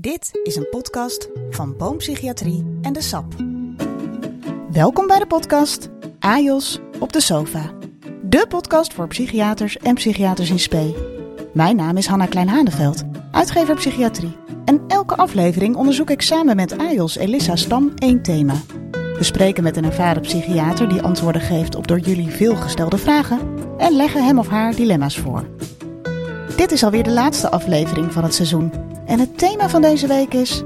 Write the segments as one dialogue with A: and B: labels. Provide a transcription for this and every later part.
A: Dit is een podcast van Boompsychiatrie en de SAP. Welkom bij de podcast AJOS op de sofa. De podcast voor psychiaters en psychiaters in spe. Mijn naam is Hanna Klein-Haneveld, uitgever psychiatrie. En elke aflevering onderzoek ik samen met AJOS Elissa Stam één thema. We spreken met een ervaren psychiater die antwoorden geeft op door jullie veel gestelde vragen en leggen hem of haar dilemma's voor. Dit is alweer de laatste aflevering van het seizoen. En het thema van deze week is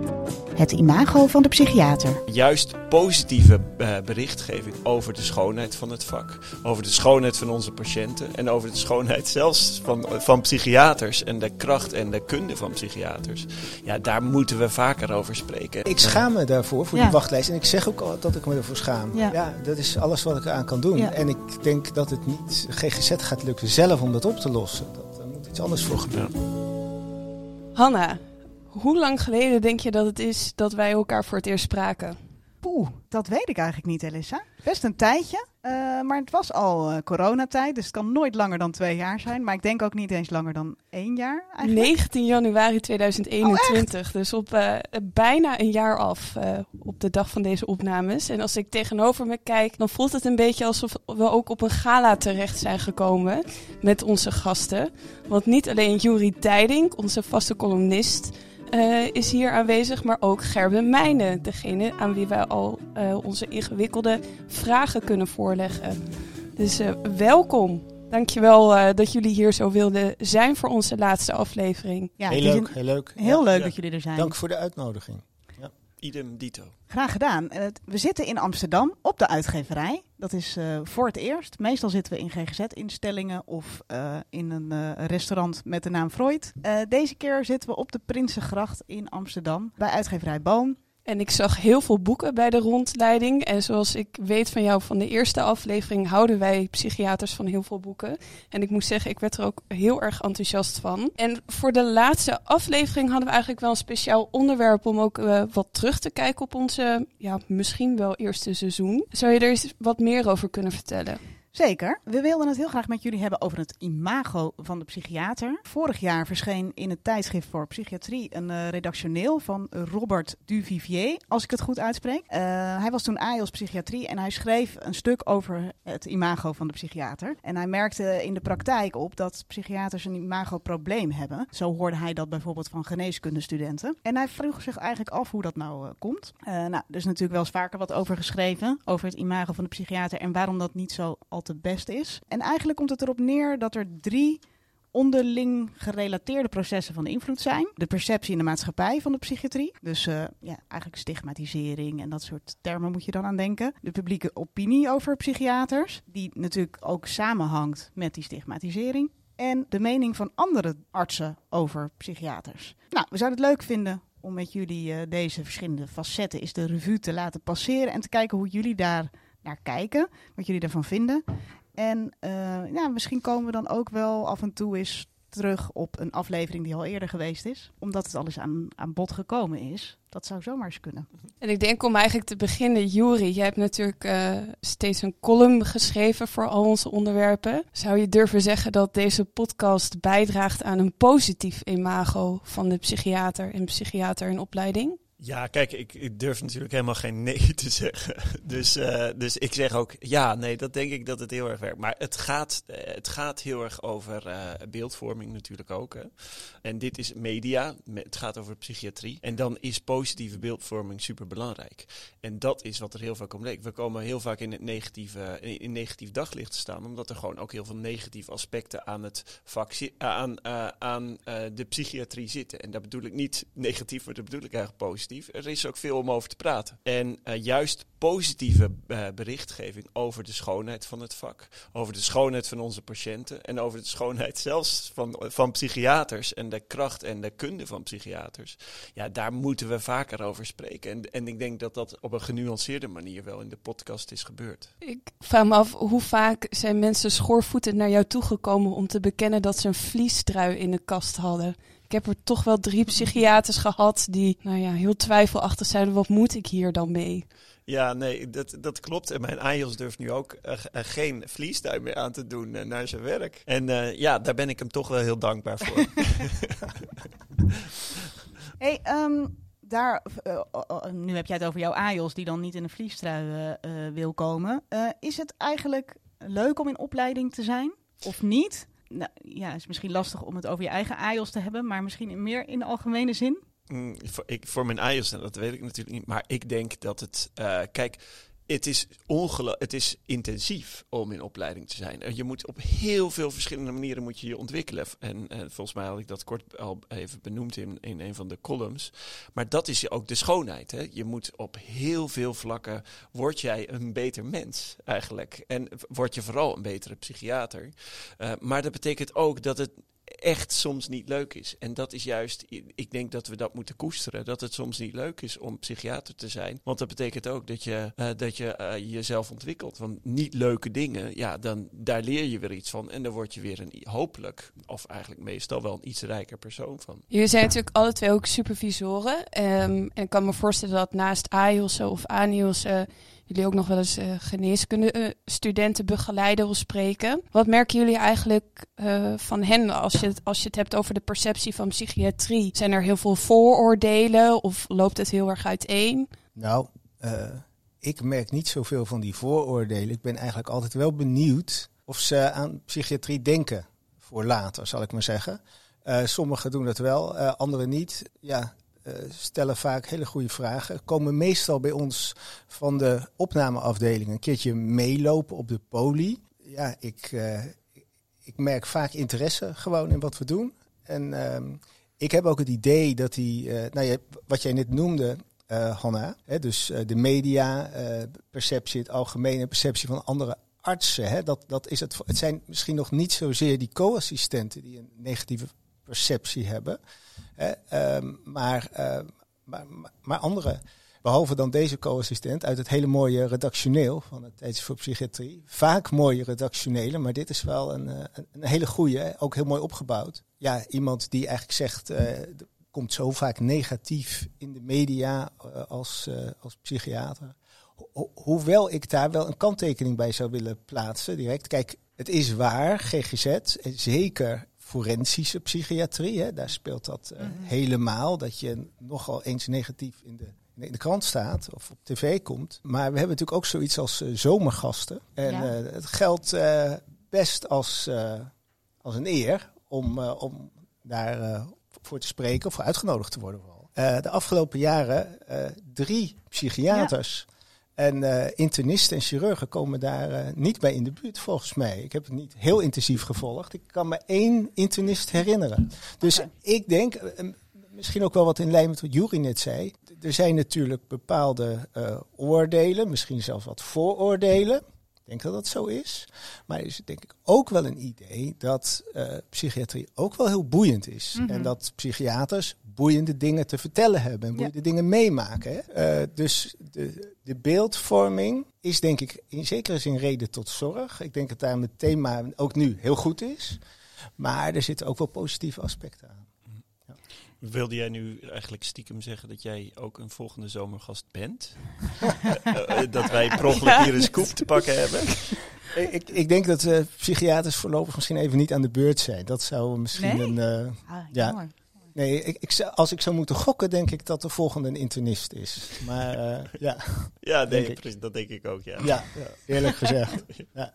A: het imago van de psychiater.
B: Juist positieve uh, berichtgeving over de schoonheid van het vak. Over de schoonheid van onze patiënten. En over de schoonheid zelfs van, van psychiaters. En de kracht en de kunde van psychiaters. Ja, daar moeten we vaker over spreken.
C: Ik schaam me daarvoor, voor
A: Ja.
C: die wachtlijst. En ik zeg ook al dat ik me ervoor schaam.
A: Ja.
C: Ja. dat is alles wat ik eraan kan doen.
A: Ja.
C: En ik denk dat het niet GGZ gaat lukken zelf om dat op te lossen. Dat, daar moet iets anders voor gebeuren.
D: Hanna, hoe lang geleden denk je dat het is dat wij elkaar voor het eerst spraken?
A: Poeh, dat weet ik eigenlijk niet, Elissa. Best een tijdje. eh, maar het was al eh, coronatijd, dus het kan nooit langer dan twee jaar zijn. Maar ik denk ook niet eens langer dan één jaar eigenlijk.
D: 19 januari 2021, dus op eh, bijna een jaar af op de dag van deze opnames. En als ik tegenover me kijk, dan voelt het een beetje alsof we ook op een gala terecht zijn gekomen met onze gasten. Want niet alleen Juri Tijding, onze vaste columnist, eh, is hier aanwezig, maar ook Gerben Meijnen, degene aan wie wij al eh, onze ingewikkelde vragen kunnen voorleggen. Dus eh, welkom. Dankjewel eh dat jullie hier zo wilden zijn voor onze laatste aflevering.
A: Ja,
C: heel leuk, heel leuk.
A: Heel
C: Ja.
A: leuk
B: Ja.
A: dat jullie er zijn.
C: Dank voor de uitnodiging.
B: Idem dito.
A: Graag gedaan. Het- we zitten in Amsterdam op de uitgeverij. Dat is eh, voor het eerst. Meestal zitten we in GGZ-instellingen of eh, in een eh, restaurant met de naam Freud. Eh, deze keer zitten we op de Prinsengracht in Amsterdam bij uitgeverij Boom.
D: En ik zag heel veel boeken bij de rondleiding. En zoals ik weet van jou van de eerste aflevering, houden wij psychiaters van heel veel boeken. En ik moet zeggen, ik werd er ook heel erg enthousiast van. En voor de laatste aflevering hadden we eigenlijk wel een speciaal onderwerp om ook eh, wat terug te kijken op onze, ja, misschien wel eerste seizoen. Zou je er eens wat meer over kunnen vertellen?
A: Zeker. We wilden het heel graag met jullie hebben over het imago van de psychiater. Vorig jaar verscheen in het tijdschrift voor psychiatrie een eh, redactioneel van Robert Duvivier, als ik het goed uitspreek. Eh, hij was toen AIOS psychiatrie en hij schreef een stuk over het imago van de psychiater. En hij merkte in de praktijk op dat psychiaters een imago-probleem hebben. Zo hoorde hij dat bijvoorbeeld van geneeskundestudenten. En hij vroeg zich eigenlijk af hoe dat nou eh, komt. Nou, er is natuurlijk wel eens vaker wat over geschreven, over het imago van de psychiater en waarom dat niet zo al te best is. En eigenlijk komt het erop neer dat er drie onderling gerelateerde processen van invloed zijn. De perceptie in de maatschappij van de psychiatrie. Dus eh, ja, eigenlijk stigmatisering en dat soort termen moet je dan aan denken. De publieke opinie over psychiaters, die natuurlijk ook samenhangt met die stigmatisering. En de mening van andere artsen over psychiaters. Nou, we zouden het leuk vinden om met jullie eh, deze verschillende facetten is de revue te laten passeren en te kijken hoe jullie daar naar kijken, wat jullie daarvan vinden. En eh, ja, misschien komen we dan ook wel af en toe eens terug op een aflevering die al eerder geweest is, omdat het alles aan, aan bod gekomen is. Dat zou zomaar eens kunnen.
D: En ik denk om eigenlijk te beginnen, Juri, jij hebt natuurlijk eh, steeds een column geschreven voor al onze onderwerpen. Zou je durven zeggen dat deze podcast bijdraagt aan een positief imago van de psychiater en psychiater in opleiding?
B: Ja, kijk, ik, ik durf natuurlijk helemaal geen nee te zeggen. Dus, eh, dus ik zeg ook ja, nee, dat denk ik dat het heel erg werkt. Maar het gaat, eh, het gaat heel erg over eh, beeldvorming natuurlijk ook. Hè. En dit is media, me- het gaat over psychiatrie. En dan is positieve beeldvorming super belangrijk. En dat is wat er heel vaak om leek. We komen heel vaak in het negatieve, in, negatief daglicht te staan, omdat er gewoon ook heel veel negatieve aspecten aan het aan, aan de psychiatrie zitten. En dat bedoel ik niet negatief, maar dat bedoel ik eigenlijk positief. Er is ook veel om over te praten. En eh, juist positieve eh, berichtgeving over de schoonheid van het vak, over de schoonheid van onze patiënten en over de schoonheid zelfs van, van psychiaters en de kracht en de kunde van psychiaters. Ja, daar moeten we vaker over spreken. En, en ik denk dat dat op een genuanceerde manier wel in de podcast is gebeurd.
D: Ik vraag me af, hoe vaak zijn mensen schoorvoetend naar jou toegekomen om te bekennen dat ze een vliestrui in de kast hadden? Ik heb er toch wel drie psychiaters gehad die, nou ja, heel twijfelachtig zeiden, wat moet ik hier dan mee?
B: Ja, nee, dat, dat klopt. En mijn AJOS durft nu ook eh, eh, geen vliestuin meer aan te doen eh, naar zijn werk. En eh, ja, daar ben ik hem toch wel heel dankbaar voor.
A: Hey, ehm, daar, nu heb jij het over jouw AJOS die dan niet in een vliestrui wil komen. Eh, is het eigenlijk leuk om in opleiding te zijn of niet? Nou, ja, is misschien lastig om het over je eigen AJOS te hebben, maar misschien meer in de algemene zin.
B: Mm, voor, ik, voor mijn eiers, dat weet ik natuurlijk niet. Maar ik denk dat het. eh, kijk, het is, het is intensief om in opleiding te zijn. Je moet op heel veel verschillende manieren moet je, je ontwikkelen. En eh, volgens mij had ik dat kort al even benoemd in, in een van de columns. Maar dat is ook de schoonheid. Hè? Je moet op heel veel vlakken. Word jij een beter mens eigenlijk. En word je vooral een betere psychiater. Eh, maar dat betekent ook dat het echt soms niet leuk is. En dat is juist, ik denk dat we dat moeten koesteren. Dat het soms niet leuk is om psychiater te zijn. Want dat betekent ook dat je, eh, dat je eh, jezelf ontwikkelt. Want niet leuke dingen, ja, dan, daar leer je weer iets van. En dan word je weer een hopelijk, of eigenlijk meestal wel een iets rijker persoon van.
D: Jullie zijn natuurlijk alle twee ook supervisoren. Ehm, en ik kan me voorstellen dat naast AIOS'en of ANIOS'en jullie ook nog wel eens eh geneeskunde eh, studenten begeleiden of spreken. Wat merken jullie eigenlijk eh, van hen als je, het, als je het hebt over de perceptie van psychiatrie? Zijn er heel veel vooroordelen of loopt het heel erg uiteen?
C: Nou, ik merk niet zoveel van die vooroordelen. Ik ben eigenlijk altijd wel benieuwd of ze aan psychiatrie denken voor later, zal ik maar zeggen. Sommigen doen dat wel, anderen niet. Ja, stellen vaak hele goede vragen. Komen meestal bij ons van de opnameafdeling een keertje meelopen op de poli. Ja, ik, eh, ik merk vaak interesse gewoon in wat we doen. En ehm, ik heb ook het idee dat die, eh, nou ja, wat jij net noemde, eh Hanna, dus eh, de media, eh, perceptie, het algemene perceptie van andere artsen, hè, dat, dat is het, het zijn misschien nog niet zozeer die co-assistenten die een negatieve perceptie hebben, ehm, maar, eh, maar, maar, andere. Behalve dan deze co-assistent uit het hele mooie redactioneel van het Tijdschrift voor Psychiatrie. Vaak mooie redactionele, maar dit is wel een, eh, een, een hele goede, ook heel mooi opgebouwd. Ja, iemand die eigenlijk zegt, er komt zo vaak negatief in de media eh, als, als psychiater. Ho- hoewel ik daar wel een kanttekening bij zou willen plaatsen, direct. Kijk, het is waar, GGZ, zeker forensische psychiatrie, hè, daar speelt dat eh, helemaal, dat je nogal eens negatief in de, in de krant staat of op tv komt. Maar we hebben natuurlijk ook zoiets als eh, zomergasten. En
A: Ja.
C: eh, het geldt best als, als een eer om, om daar voor te spreken of voor uitgenodigd te worden. Vooral. De afgelopen jaren drie psychiaters en eh, internisten en chirurgen komen daar eh, niet bij in de buurt, volgens mij. Ik heb het niet heel intensief gevolgd. Ik kan me één internist herinneren. Dus ik denk, eh, misschien ook wel wat in lijn met wat Jury net zei. Er zijn natuurlijk bepaalde oordelen, misschien zelfs wat vooroordelen. Ik denk dat dat zo is. Maar er is denk ik ook wel een idee dat psychiatrie ook wel heel boeiend is.
A: Mhm.
C: En dat psychiaters boeiende dingen te vertellen hebben en boeiende dingen meemaken. Hè? Eh, dus de, de beeldvorming is denk ik in zekere zin reden tot zorg. Ik denk dat daar het thema ook nu heel goed is. Maar er zitten ook wel positieve aspecten aan.
B: Wilde jij nu eigenlijk stiekem zeggen dat jij ook een volgende zomergast bent? Eh, eh, dat wij per ongeluk hier een scoop te pakken hebben?
C: Ik, ik, denk dat eh, psychiaters voorlopig misschien even niet aan de beurt zijn. Dat zou misschien
A: Nee?
C: een... eh,
A: Ah,
C: Ja. Nee, ik, als ik zou moeten gokken, denk ik dat de volgende een internist is. Maar eh, ja,
B: Ja, nee,
C: Denk ik.
B: precies, dat denk ik ook, ja.
C: ja, eerlijk gezegd.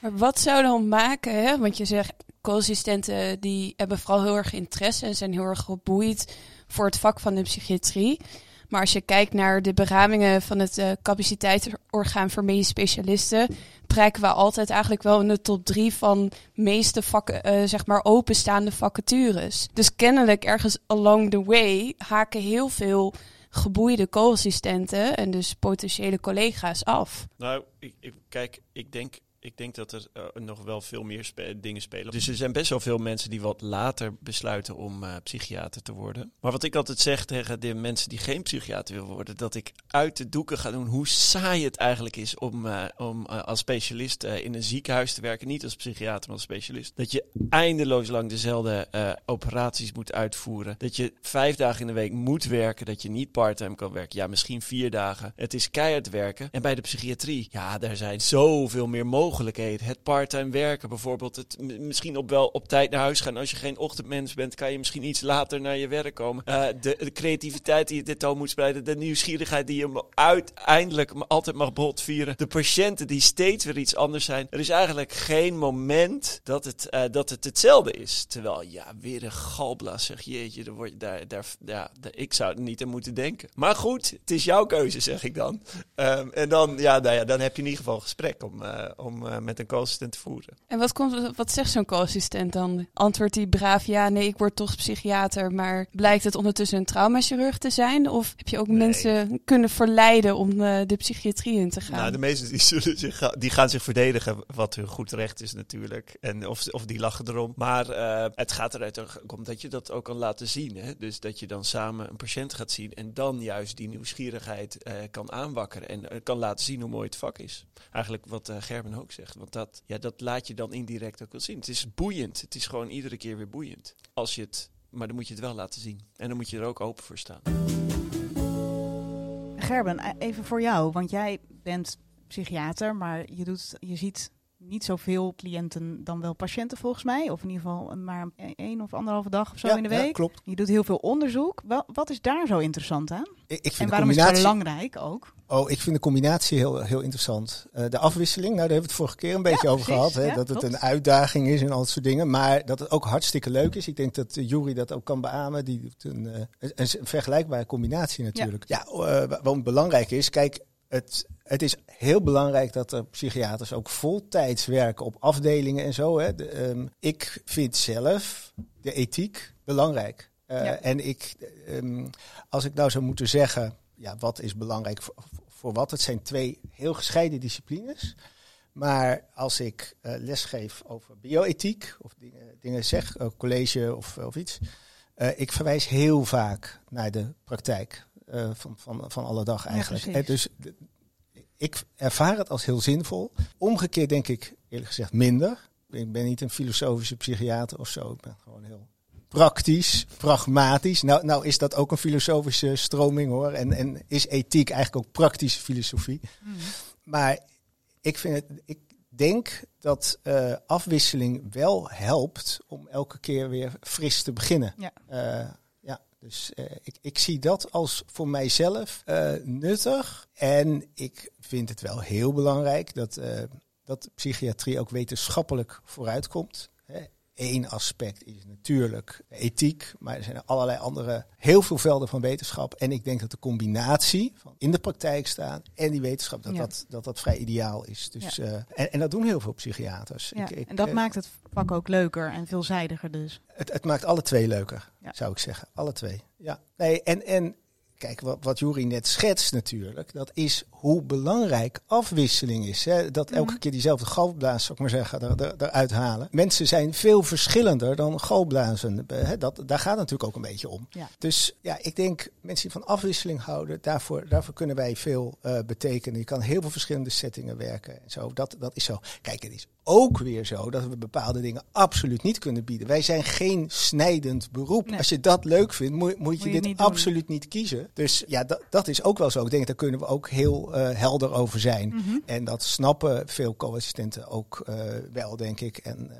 D: Maar wat zou dan maken, hè? want je zegt co-assistenten die hebben vooral heel erg interesse en zijn heel erg geboeid voor het vak van de psychiatrie. Maar als je kijkt naar de beramingen van het eh, capaciteitsorgaan voor medisch specialisten, prijken we altijd eigenlijk wel in de top drie van meeste eh, zeg maar openstaande vacatures. Dus kennelijk ergens along the way haken heel veel geboeide co-assistenten en dus potentiële collega's af.
B: Nou, ik, ik, kijk, ik denk, ik denk dat er eh, nog wel veel meer dingen spelen. Dus er zijn best wel veel mensen die wat later besluiten om eh, psychiater te worden. Maar wat ik altijd zeg tegen de mensen die geen psychiater willen worden, dat ik uit de doeken ga doen hoe saai het eigenlijk is om, eh, om als specialist in een ziekenhuis te werken. Niet als psychiater, maar als specialist. Dat je eindeloos lang dezelfde operaties moet uitvoeren. Dat je vijf dagen in de week moet werken. Dat je niet parttime kan werken. Ja, misschien vier dagen. Het is keihard werken. En bij de psychiatrie, ja, daar zijn zoveel meer mogelijkheden mogelijkheden. Het parttime werken bijvoorbeeld. Het misschien op wel op tijd naar huis gaan. Als je geen ochtendmens bent, kan je misschien iets later naar je werk komen. Uh, de, creativiteit die je dit al moet spreiden. De nieuwsgierigheid die je uiteindelijk altijd mag botvieren. De patiënten die steeds weer iets anders zijn. Er is eigenlijk geen moment dat het, uh, dat het hetzelfde is. Terwijl, ja, weer een galblaas zeg. Jeetje, daar word je, daar, ja, ik zou er niet aan moeten denken. Maar goed, het is jouw keuze, zeg ik dan. Um, en dan, ja, nou ja, dan heb je in ieder geval gesprek om, uh, om uh, met een co-assistent te voeren.
D: En wat, komt, wat zegt zo'n co-assistent dan? Antwoordt hij braaf, ja, nee, ik word toch psychiater. Maar blijkt het ondertussen een traumachirurg te zijn? Of heb je ook nee. mensen kunnen verleiden om uh, de psychiatrie in te gaan?
B: Nou, de meesten die, zullen zich, die gaan zich verdedigen, wat hun goed recht is natuurlijk. En of, of die lachen erom. Maar het gaat eruit om dat je dat ook kan laten zien. Hè? Dus dat je dan samen een patiënt gaat zien en dan juist die nieuwsgierigheid kan aanwakkeren. En kan laten zien hoe mooi het vak is. Eigenlijk wat Gerben ook zegt. Want dat, ja, dat laat je dan indirect ook wel zien. Het is boeiend. Het is gewoon iedere keer weer boeiend. Als je het, maar dan moet je het wel laten zien. En dan moet je er ook open voor staan.
A: Gerben, even voor jou. Want jij bent psychiater, maar je, doet, je ziet niet zoveel cliënten dan wel patiënten volgens mij. Of in ieder geval maar één of anderhalve dag of zo
C: ja,
A: in de week.
C: Ja, klopt.
A: Je doet heel veel onderzoek. Wel, wat is daar zo interessant aan?
C: Ik, ik vind
A: en waarom is het belangrijk ook?
C: Oh, ik vind de combinatie heel, heel interessant. Uh, de afwisseling, nou, daar hebben we het vorige keer een beetje
A: ja,
C: over
A: precies.
C: gehad. Hè,
A: Ja,
C: dat het een uitdaging is en al dat soort dingen. Maar dat het ook hartstikke leuk is. Ik denk dat uh, Jury dat ook kan beamen. Die doet een, uh, een, een vergelijkbare combinatie natuurlijk. Ja, ja waarom het belangrijk is, kijk, het, het is heel belangrijk dat er psychiaters ook voltijds werken op afdelingen en zo. Hè. De, um, ik vind zelf de ethiek belangrijk. En ik, um, als ik nou zou moeten zeggen, ja, wat is belangrijk voor, voor wat? Het zijn twee heel gescheiden disciplines. Maar als ik uh, lesgeef over bioethiek of dingen, dingen zeg, uh, college of, of iets, uh, ik verwijs heel vaak naar de praktijk van, van, van alle dag eigenlijk.
A: Ja,
C: dus ik ervaar het als heel zinvol. Omgekeerd denk ik eerlijk gezegd minder. Ik ben niet een filosofische psychiater of zo. Ik ben gewoon heel praktisch, pragmatisch. Nou, nou is dat ook een filosofische stroming hoor. En, en is ethiek eigenlijk ook praktische filosofie. Mm. Maar ik vind het. Ik denk dat uh, afwisseling wel helpt om elke keer weer fris te beginnen.
A: Ja.
C: Uh, ja, dus uh, ik, ik zie dat als voor mijzelf nuttig. En ik vind het wel heel belangrijk dat, dat psychiatrie ook wetenschappelijk vooruitkomt. Eén aspect is natuurlijk ethiek, maar er zijn allerlei andere, heel veel velden van wetenschap. En ik denk dat de combinatie van in de praktijk staan en die wetenschap, dat, ja. dat, dat, dat vrij ideaal is. Dus, ja. uh, en, en dat doen heel veel psychiaters.
A: Ja. Ik, ik, en dat uh, maakt het vak ook leuker en veelzijdiger dus.
C: Het, het maakt alle twee leuker, zou ik zeggen. Alle twee, ja. Nee, en, en kijk, wat, wat Jury net schetst natuurlijk, dat is hoe belangrijk afwisseling is. Hè? Dat elke mm. keer diezelfde galblaas, zou ik maar zeggen, er, er, eruit halen. Mensen zijn veel verschillender dan galblazen. Hè? Dat, daar gaat het natuurlijk ook een beetje om.
A: Ja.
C: Dus ja, ik denk mensen die van afwisseling houden, daarvoor, daarvoor kunnen wij veel uh, betekenen. Je kan heel veel verschillende settingen werken en zo. Dat, dat is zo. Kijk, het is ook weer zo dat we bepaalde dingen absoluut niet kunnen bieden. Wij zijn geen snijdend beroep. Nee. Als je dat leuk vindt, moet, moet je,
A: moet je
C: dit absoluut niet kiezen. Dus ja, dat, dat is ook wel zo. Ik denk, daar kunnen we ook heel uh, helder over zijn.
A: Mm -hmm.
C: En dat snappen veel co-assistenten ook uh, wel, denk ik. En uh,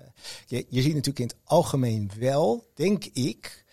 C: je, je ziet natuurlijk in het algemeen wel, denk ik,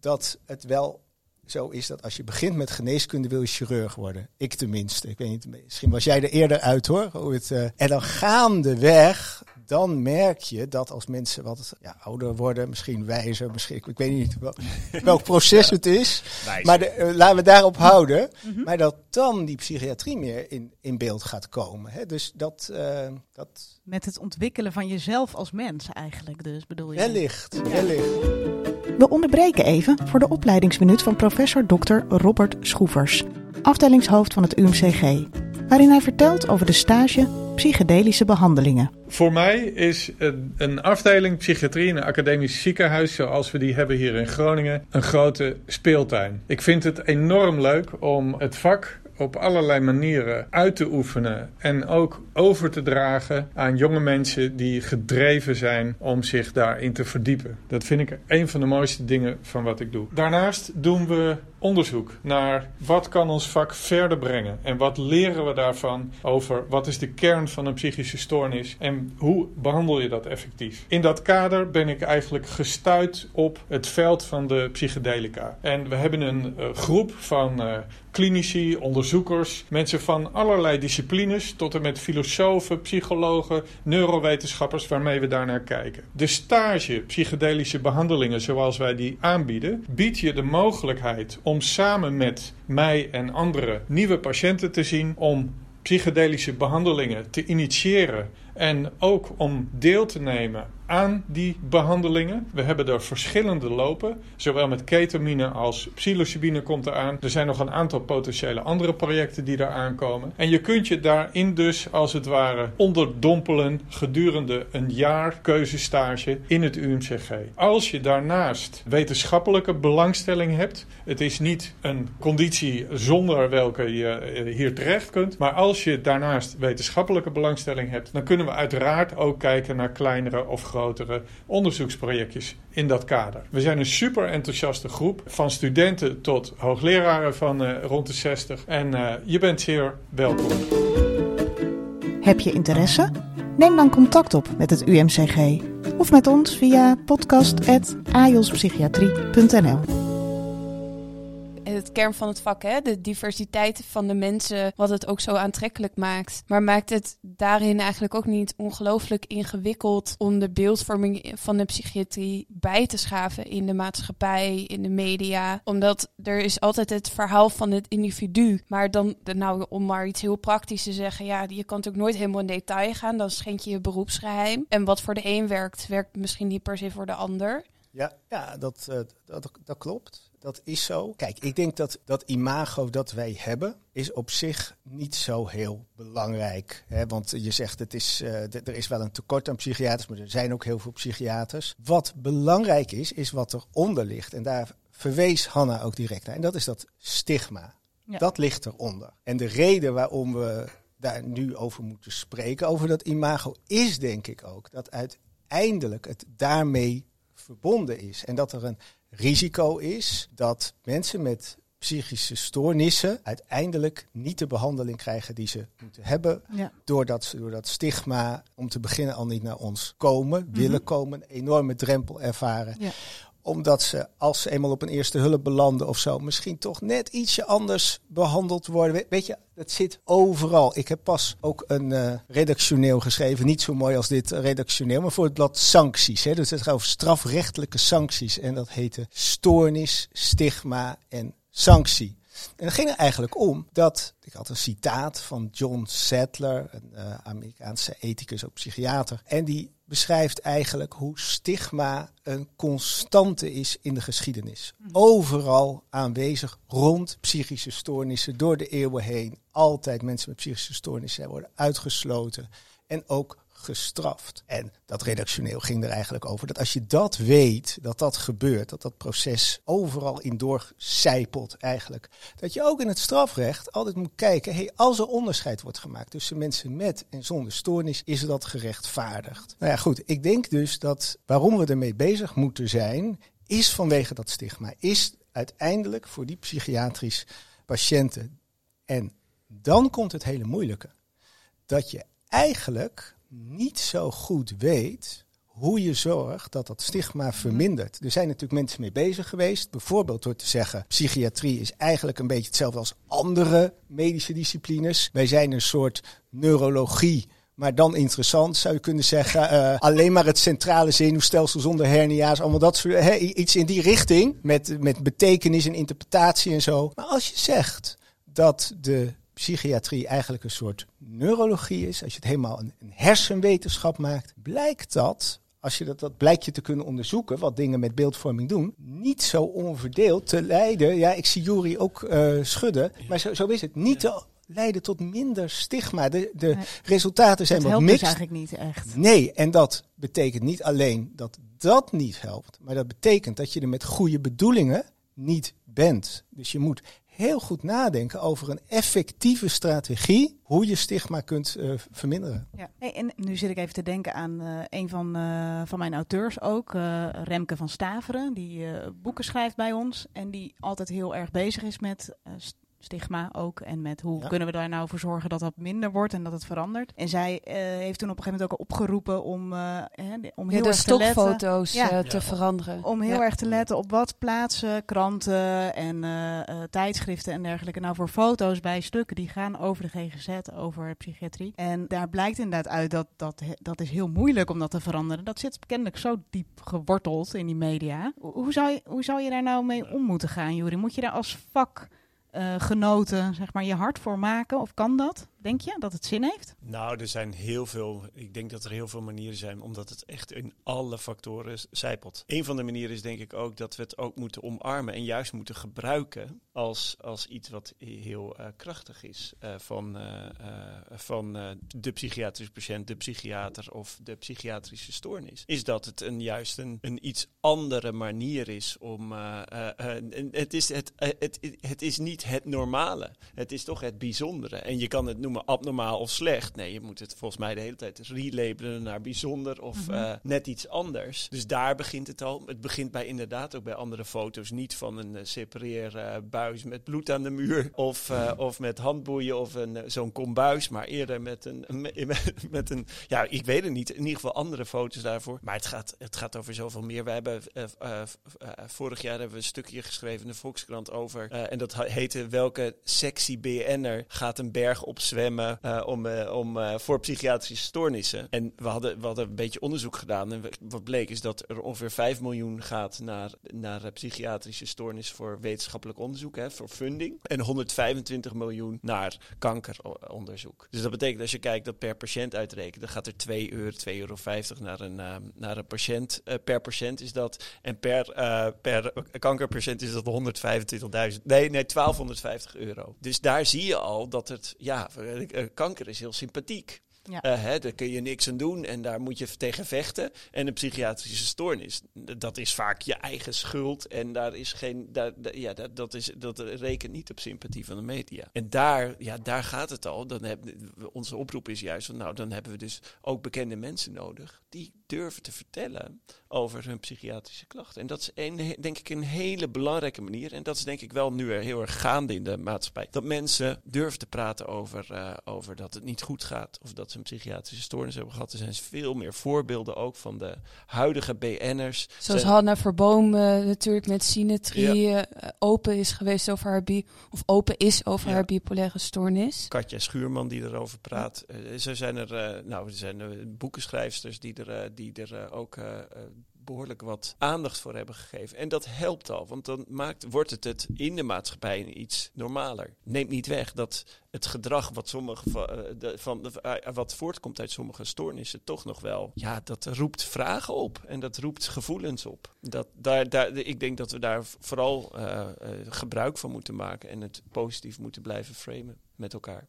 C: dat het wel zo is dat als je begint met geneeskunde wil je chirurg worden. Ik tenminste. Ik weet niet, misschien was jij er eerder uit hoor. Hoe het, uh, en dan gaandeweg, dan merk je dat als mensen wat ja, ouder worden, misschien wijzer, misschien, ik, ik weet niet wel, welk proces het is.
B: Wijzer.
C: Maar de, uh, laten we daarop houden. Mm -hmm. Maar dat dan die psychiatrie meer in, in beeld gaat komen. Hè? Dus dat, uh, dat.
A: Met het ontwikkelen van jezelf als mens eigenlijk, dus bedoel je?
C: Wellicht, ja. wellicht.
A: We onderbreken even voor de opleidingsminuut van professor Dr. Robert Schroevers, afdelingshoofd van het UMCG, waarin hij vertelt over de stage psychedelische behandelingen.
E: Voor mij is een, afdeling psychiatrie in een academisch ziekenhuis, zoals we die hebben hier in Groningen, een grote speeltuin. Ik vind het enorm leuk om het vak op allerlei manieren uit te oefenen en ook over te dragen aan jonge mensen die gedreven zijn om zich daarin te verdiepen. Dat vind ik een van de mooiste dingen van wat ik doe. Daarnaast doen we onderzoek naar wat kan ons vak verder brengen en wat leren we daarvan over wat is de kern van een psychische stoornis en hoe behandel je dat effectief. In dat kader ben ik eigenlijk gestuurd op het veld van de psychedelica. En we hebben een uh, groep van uh, klinici, onderzoekers, mensen van allerlei disciplines, tot en met filosofen, psychologen, neurowetenschappers, waarmee we daarnaar kijken. De stage psychedelische behandelingen zoals wij die aanbieden, biedt je de mogelijkheid om samen met mij en anderen nieuwe patiënten te zien, om psychedelische behandelingen te initiëren en ook om deel te nemen aan die behandelingen. We hebben er verschillende lopen, zowel met ketamine als psilocybine komt eraan. Er zijn nog een aantal potentiële andere projecten die daar aankomen. En je kunt je daarin dus als het ware onderdompelen gedurende een jaar keuzestage in het UMCG. Als je daarnaast wetenschappelijke belangstelling hebt, het is niet een conditie zonder welke je eh, hier terecht kunt, maar als je daarnaast wetenschappelijke belangstelling hebt, dan kunnen we uiteraard ook kijken naar kleinere of grotere onderzoeksprojectjes in dat kader. We zijn een super enthousiaste groep, van studenten tot hoogleraren van uh, rond de 60. En uh, je bent zeer welkom.
A: Heb je interesse? Neem dan contact op met het UMCG of met ons via podcast.ajospsychiatrie.nl
D: kern van het vak, hè? de diversiteit van de mensen, wat het ook zo aantrekkelijk maakt. Maar maakt het daarin eigenlijk ook niet ongelooflijk ingewikkeld om de beeldvorming van de psychiatrie bij te schaven in de maatschappij, in de media? Omdat er is altijd het verhaal van het individu. Maar dan, nou, om maar iets heel praktisch te zeggen, ja, je kan natuurlijk nooit helemaal in detail gaan, dan schenk je je beroepsgeheim. En wat voor de een werkt, werkt misschien niet per se voor de ander.
C: Ja, ja dat, uh, dat, dat klopt. Dat is zo. Kijk, ik denk dat dat imago dat wij hebben, is op zich niet zo heel belangrijk. Hè? Want je zegt, het is, uh, er is wel een tekort aan psychiaters, maar er zijn ook heel veel psychiaters. Wat belangrijk is, is wat eronder ligt. En daar verwees Hanna ook direct naar. En dat is dat stigma. Ja. Dat ligt eronder. En de reden waarom we daar nu over moeten spreken, over dat imago, is denk ik ook dat uiteindelijk het daarmee verbonden is. En dat er een risico is dat mensen met psychische stoornissen uiteindelijk niet de behandeling krijgen die ze moeten hebben. Doordat ze door dat stigma, om te beginnen al niet naar ons komen, willen mhm. komen, een enorme drempel ervaren. Ja omdat ze, als ze eenmaal op een eerste hulp belanden of zo, misschien toch net ietsje anders behandeld worden. Weet je, het zit overal. Ik heb pas ook een uh, redactioneel geschreven, niet zo mooi als dit redactioneel, maar voor het blad sancties. Hè. Dus het gaat over strafrechtelijke sancties. En dat heette stoornis, stigma en sanctie. En het ging er eigenlijk om dat, ik had een citaat van John Sadler, een uh, Amerikaanse ethicus, ook psychiater. En die beschrijft eigenlijk hoe stigma een constante is in de geschiedenis. Mhm. Overal aanwezig rond psychische stoornissen door de eeuwen heen. Altijd mensen met psychische stoornissen worden uitgesloten. En ook gestraft. En dat redactioneel ging er eigenlijk over dat als je dat weet, dat dat gebeurt, dat dat proces overal in doorcijpelt eigenlijk, dat je ook in het strafrecht altijd moet kijken, hey, als er onderscheid wordt gemaakt tussen mensen met en zonder stoornis, is dat gerechtvaardigd? Nou ja, goed, ik denk dus dat waarom we ermee bezig moeten zijn, is vanwege dat stigma, is uiteindelijk voor die psychiatrische patiënten. En dan komt het hele moeilijke. Dat je eigenlijk niet zo goed weet hoe je zorgt dat dat stigma vermindert. Er zijn natuurlijk mensen mee bezig geweest. Bijvoorbeeld door te zeggen, psychiatrie is eigenlijk een beetje hetzelfde als andere medische disciplines. Wij zijn een soort neurologie. Maar dan interessant zou je kunnen zeggen, uh, alleen maar het centrale zenuwstelsel zonder hernia's, allemaal dat soort, he, iets in die richting, met, met betekenis en interpretatie en zo. Maar als je zegt dat de psychiatrie eigenlijk een soort neurologie is, als je het helemaal een, een hersenwetenschap maakt, blijkt dat als je dat, dat blijkt je te kunnen onderzoeken, wat dingen met beeldvorming doen, niet zo onverdeeld te leiden. Ja, ik zie Jury ook uh, schudden, maar zo, zo, is het. Niet te leiden tot minder stigma. De, de resultaten zijn
A: dat
C: wat
A: mixed. helpt dus eigenlijk niet echt.
C: Nee, en dat betekent niet alleen dat dat niet helpt, maar dat betekent dat je er met goede bedoelingen niet bent. Dus je moet heel goed nadenken over een effectieve strategie hoe je stigma kunt uh, verminderen.
A: Ja. En nu zit ik even te denken aan uh, een van, uh, van mijn auteurs ook, Remke van Staveren, die boeken schrijft bij ons en die altijd heel erg bezig is met stigma ook. En met hoe kunnen we daar nou voor zorgen dat dat minder wordt en dat het verandert. En zij uh, heeft toen op een gegeven moment ook opgeroepen om, uh, om heel
D: ja, de
A: erg te
D: stokfoto's
A: letten,
D: uh, te veranderen.
A: Om heel erg te letten op wat plaatsen, kranten en tijdschriften en dergelijke. Nou, voor foto's bij stukken die gaan over de GGZ, over psychiatrie. En daar blijkt inderdaad uit dat dat, dat is heel moeilijk om dat te veranderen. Dat zit kennelijk zo diep geworteld in die media. Hoe zou je, hoe zou je daar nou mee om moeten gaan, Juri? Moet je daar als vak genoten zeg maar, je hart voor maken? Of kan dat? Denk je dat het zin heeft?
B: Nou, er zijn heel veel. Ik denk dat er heel veel manieren zijn, omdat het echt in alle factoren zijpelt. Een van de manieren is denk ik ook dat we het ook moeten omarmen en juist moeten gebruiken als, als iets wat heel uh, krachtig is uh, van, uh, van de psychiatrische patiënt, de psychiater of de psychiatrische stoornis. Is dat het een juist een, een iets andere manier is om. het, is het, het, het is niet het normale. Het is toch het bijzondere. En je kan het noemen abnormaal of slecht. Nee, je moet het volgens mij de hele tijd relabelen naar bijzonder of mm net iets anders. Dus daar begint het al. Het begint bij inderdaad ook bij andere foto's. Niet van een uh, separeerbuis met bloed aan de muur. Of, uh, of met handboeien of een, zo'n kombuis. Maar eerder met een, met, met, een... Ja, ik weet het niet. In ieder geval andere foto's daarvoor. Maar het gaat, het gaat over zoveel meer. We hebben... vorig jaar hebben we een stukje geschreven in de Volkskrant over... en dat heette Welke sexy BN'er gaat een berg opzwemmen uh, om, uh, om uh, voor psychiatrische stoornissen. En we hadden, we hadden een beetje onderzoek gedaan. En wat bleek is dat er ongeveer 5 miljoen gaat naar, naar psychiatrische stoornissen voor wetenschappelijk onderzoek, hè, voor funding. En 125 miljoen naar kankeronderzoek. Dus dat betekent als je kijkt dat per patiënt uitrekent, dan gaat er 2 euro, 2,50 euro naar een, naar een patiënt. per patiënt is dat. En per, per kankerpatiënt is dat 125.000. Nee, nee, 1250 euro. Dus daar zie je al dat het, ja, eh, eh, kanker is heel sympathiek. Ja. Uh, hè, daar kun je niks aan doen en daar moet je tegen vechten. En een psychiatrische stoornis, dat is vaak je eigen schuld. En daar is geen, daar, ja, dat, dat, is, dat rekent niet op sympathie van de media. En daar, ja, daar gaat het al. Dan heb, onze oproep is juist van, nou, dan hebben we dus ook bekende mensen nodig die durven te vertellen over hun psychiatrische klachten. En dat is een, denk ik een hele belangrijke manier. En dat is denk ik wel nu er heel erg gaande in de maatschappij. Dat mensen durven te praten over, uh, over dat het niet goed gaat. Of dat een psychiatrische stoornis hebben gehad. Er zijn veel meer voorbeelden ook van de huidige BN'ers.
D: Zoals zijn... Hanna Verboom uh, natuurlijk met Sinetrie ja. uh, open is geweest over haar bi of open is over ja. haar bipolaire stoornis.
B: Katja Schuurman die erover praat. zo zijn er, nou, er zijn boekenschrijfsters die er, die er ook behoorlijk wat aandacht voor hebben gegeven. En dat helpt al, want dan maakt, wordt het het in de maatschappij iets normaler. Neemt niet weg dat het gedrag wat, sommige van, de, van de, uh, wat voortkomt uit sommige stoornissen toch nog wel, ja, dat roept vragen op en dat roept gevoelens op. Dat, daar, daar, ik denk dat we daar vooral uh, gebruik van moeten maken en het positief moeten blijven framen met elkaar.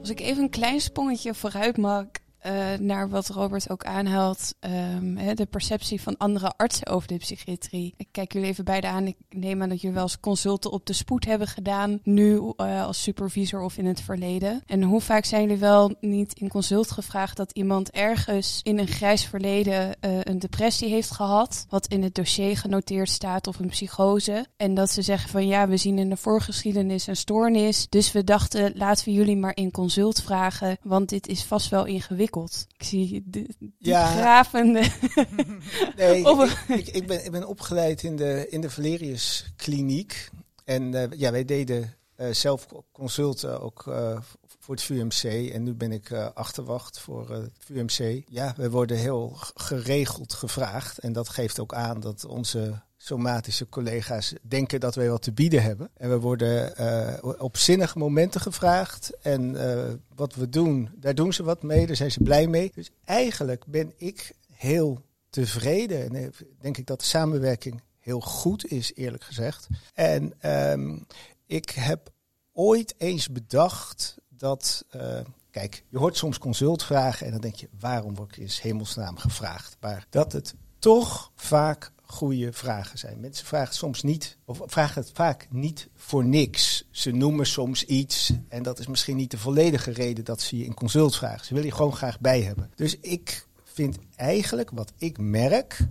D: Als ik even een klein sprongetje vooruit maak uh, naar wat Robert ook aanhaalt, um, hè, de perceptie van andere artsen over de psychiatrie. Ik kijk jullie even beide aan. Ik neem aan dat jullie wel eens consulten op de spoed hebben gedaan, nu uh, als supervisor of in het verleden. En hoe vaak zijn jullie wel niet in consult gevraagd dat iemand ergens in een grijs verleden uh, een depressie heeft gehad, wat in het dossier genoteerd staat of een psychose. En dat ze zeggen van ja, we zien in de voorgeschiedenis een stoornis, dus we dachten laten we jullie maar in consult vragen, want dit is vast wel ingewikkeld. Ik zie de, ja. gravende.
C: nee, ik, ik, ben, ik ben opgeleid in de, in de Valerius Kliniek. En uh, ja, wij deden uh, zelf consulten ook uh, voor het VUMC. En nu ben ik achterwacht voor het VUMC. Ja, we worden heel geregeld gevraagd. En dat geeft ook aan dat onze somatische collega's denken dat wij wat te bieden hebben. En we worden uh, op zinnige momenten gevraagd. En uh, wat we doen, daar doen ze wat mee, daar zijn ze blij mee. Dus eigenlijk ben ik heel tevreden. En denk ik dat de samenwerking heel goed is, eerlijk gezegd. En um, ik heb ooit eens bedacht dat. Kijk, je hoort soms consultvragen en dan denk je, waarom word ik in hemelsnaam gevraagd? Maar dat het toch vaak goede vragen zijn. Mensen vragen soms niet, of vragen het vaak niet voor niks. Ze noemen soms iets en dat is misschien niet de volledige reden dat ze je in consult vragen. Ze willen je gewoon graag bij hebben. Dus ik vind eigenlijk, wat ik merk,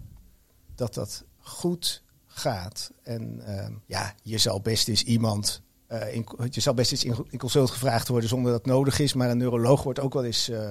C: dat dat goed gaat. En ehm, ja, je zal best eens iemand. Uh, in, je zal best eens in, consult gevraagd worden zonder dat nodig is. Maar een neuroloog wordt ook wel eens. Uh,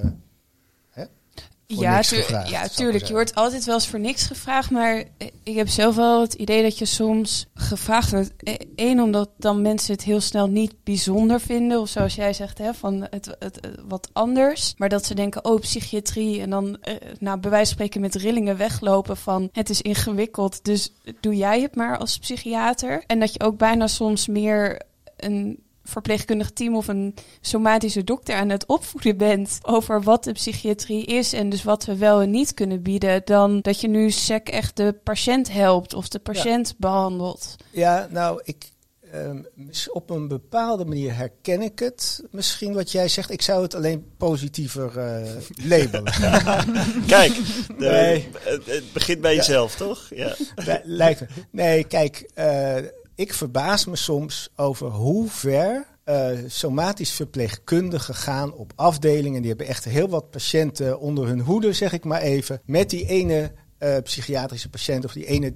D: ja, ja, tuurlijk. Je wordt altijd wel eens voor niks gevraagd. Maar ik heb zelf wel het idee dat je soms gevraagd wordt. Eén, omdat dan mensen het heel snel niet bijzonder vinden. Of zoals jij zegt, hè, van het, het, wat anders. Maar dat ze denken, oh, psychiatrie. En dan, eh, nou, bij wijze van spreken met rillingen weglopen van het is ingewikkeld. Dus doe jij het maar als psychiater. En dat je ook bijna soms meer een verpleegkundig team of een somatische dokter aan het opvoeden bent over wat de psychiatrie is en dus wat we wel en niet kunnen bieden, dan dat je nu SEC echt de patiënt helpt of de patiënt behandelt.
C: Ja, nou, ik, um, op een bepaalde manier herken ik het. Misschien wat jij zegt, ik zou het alleen positiever uh, labelen.
B: kijk, nee. het, begint bij jezelf, toch? Ja.
C: Lijkt me. Nee, kijk, uh, ik verbaas me soms over hoe ver uh, somatisch verpleegkundigen gaan op afdelingen. Die hebben echt heel wat patiënten onder hun hoede, zeg ik maar even. Met die ene uh, psychiatrische patiënt of die ene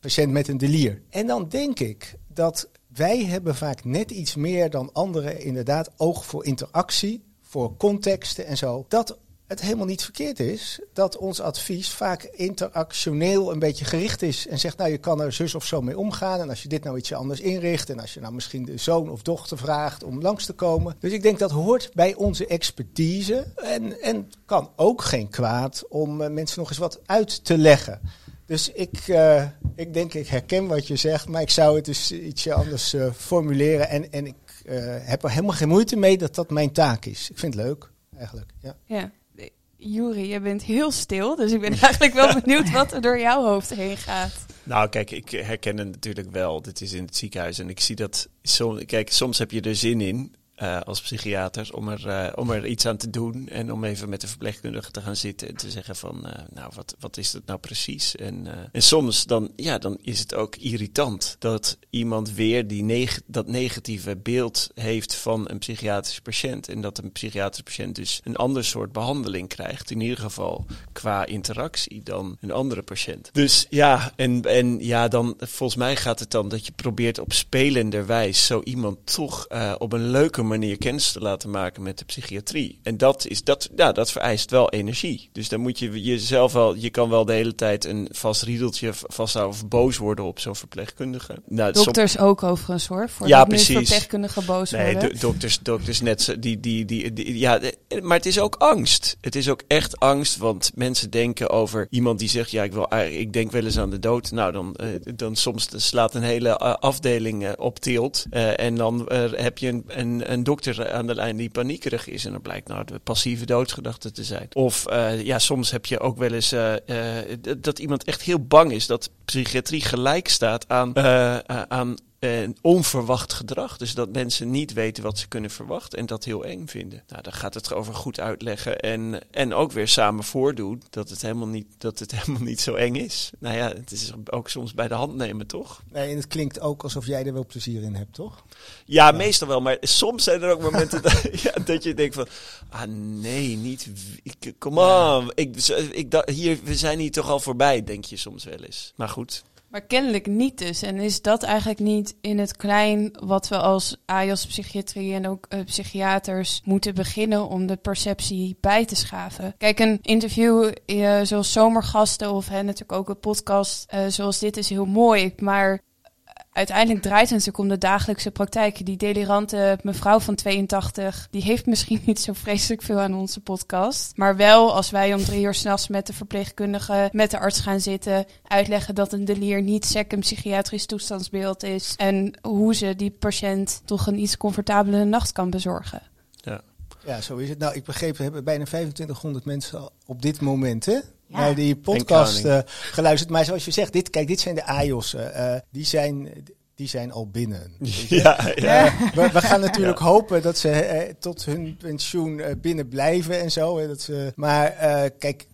C: patiënt met een delier. En dan denk ik dat wij hebben vaak net iets meer dan anderen inderdaad oog voor interactie, voor contexten en zo. Dat het helemaal niet verkeerd is dat ons advies vaak interactioneel een beetje gericht is. En zegt, nou je kan er zus of zo mee omgaan. En als je dit nou ietsje anders inricht. En als je nou misschien de zoon of dochter vraagt om langs te komen. Dus ik denk dat hoort bij onze expertise. En, en kan ook geen kwaad om uh, mensen nog eens wat uit te leggen. Dus ik, uh, ik denk, ik herken wat je zegt. Maar ik zou het dus ietsje anders uh, formuleren. En, en ik heb er helemaal geen moeite mee dat dat mijn taak is. Ik vind het leuk, eigenlijk. Ja.
D: ja. Juri, je bent heel stil, dus ik ben eigenlijk wel benieuwd wat er door jouw hoofd heen gaat.
B: Nou, kijk, ik herken het natuurlijk wel. Dit is in het ziekenhuis en ik zie dat. Kijk, soms heb je er zin in uh, als psychiater om er, uh, om er iets aan te doen en om even met de verpleegkundige te gaan zitten en te zeggen van, uh, nou, wat, wat is dat nou precies? En, en soms dan, ja, dan is het ook irritant dat iemand weer die neg dat negatieve beeld heeft van een psychiatrische patiënt en dat een psychiatrische patiënt dus een ander soort behandeling krijgt, in ieder geval qua interactie dan een andere patiënt. Dus ja, en, en ja, dan volgens mij gaat het dan dat je probeert op spelenderwijs zo iemand toch op een leuke manier kennis te laten maken met de psychiatrie. En dat, is, dat, ja, dat vereist wel energie. Dus dan moet je jezelf wel, je kan wel de hele tijd een vast riedeltje vasthouden of boos worden op zo'n verpleegkundige.
D: Nou, dokters ook overigens hoor, voor ja, precies. verpleegkundige boos nee, worden.
B: Nee, dokters, dokters net, die, die, die, die, ja, maar het is ook angst. Het is ook echt angst, want mensen denken over iemand die zegt, ja, ik, wil, ik denk wel eens aan de dood. Nou, dan, uh, dan soms slaat een hele afdeling uh, op tilt. Uh, en dan heb je een, een, een dokter aan de lijn die paniekerig is. En dan blijkt nou de passieve doodsgedachte te zijn. Of uh, ja, soms heb je ook wel eens uh, uh, dat iemand echt heel bang is dat psychiatrie gelijk staat aan, aan en onverwacht gedrag. Dus dat mensen niet weten wat ze kunnen verwachten en dat heel eng vinden. Nou, dan gaat het over goed uitleggen en, en ook weer samen voordoen dat het, helemaal niet, dat het helemaal niet zo eng is. Nou ja, het is ook soms bij de hand nemen, toch?
C: Nee, en het klinkt ook alsof jij er wel plezier in hebt, toch?
B: Ja, meestal wel. Maar soms zijn er ook momenten dat, ja, dat je denkt van... Ah nee, niet... Kom on. Ik, ik, hier, we zijn hier toch al voorbij, denk je soms wel eens. Maar goed...
D: Maar kennelijk niet dus. En is dat eigenlijk niet in het klein wat we als AJOS psychiatrie en ook uh, psychiaters moeten beginnen om de perceptie bij te schaven? Kijk, een interview uh, zoals Zomergasten of hè, natuurlijk ook een podcast uh, zoals dit is heel mooi. Maar uiteindelijk draait het natuurlijk om de dagelijkse praktijk. Die delirante mevrouw van 82, die heeft misschien niet zo vreselijk veel aan onze podcast. Maar wel als wij om drie uur s'nachts met de verpleegkundige, met de arts gaan zitten, uitleggen dat een delier niet sec een psychiatrisch toestandsbeeld is. En hoe ze die patiënt toch een iets comfortabele nacht kan bezorgen.
B: Ja.
C: Ja, zo is het. Nou, ik begreep, we hebben bijna 2500 mensen op dit moment, hè? Ja. naar die podcast uh, geluisterd. Maar zoals je zegt, dit, kijk, dit zijn de AIOS. Uh, die zijn die zijn al binnen.
B: Ja, ja.
C: We, we, gaan natuurlijk hopen dat ze eh, tot hun pensioen binnen blijven en zo. Hè, dat ze, maar kijk,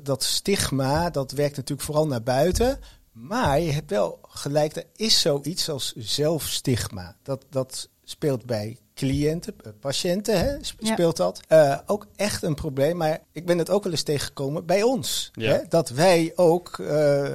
C: dat stigma, dat werkt natuurlijk vooral naar buiten. Maar je hebt wel gelijk, er is zoiets als zelfstigma. Dat, dat speelt bij cliënten, patiënten, hè, speelt dat. Uh, ook echt een probleem, maar ik ben het ook wel eens tegengekomen bij ons. Ja. Hè, dat wij ook uh,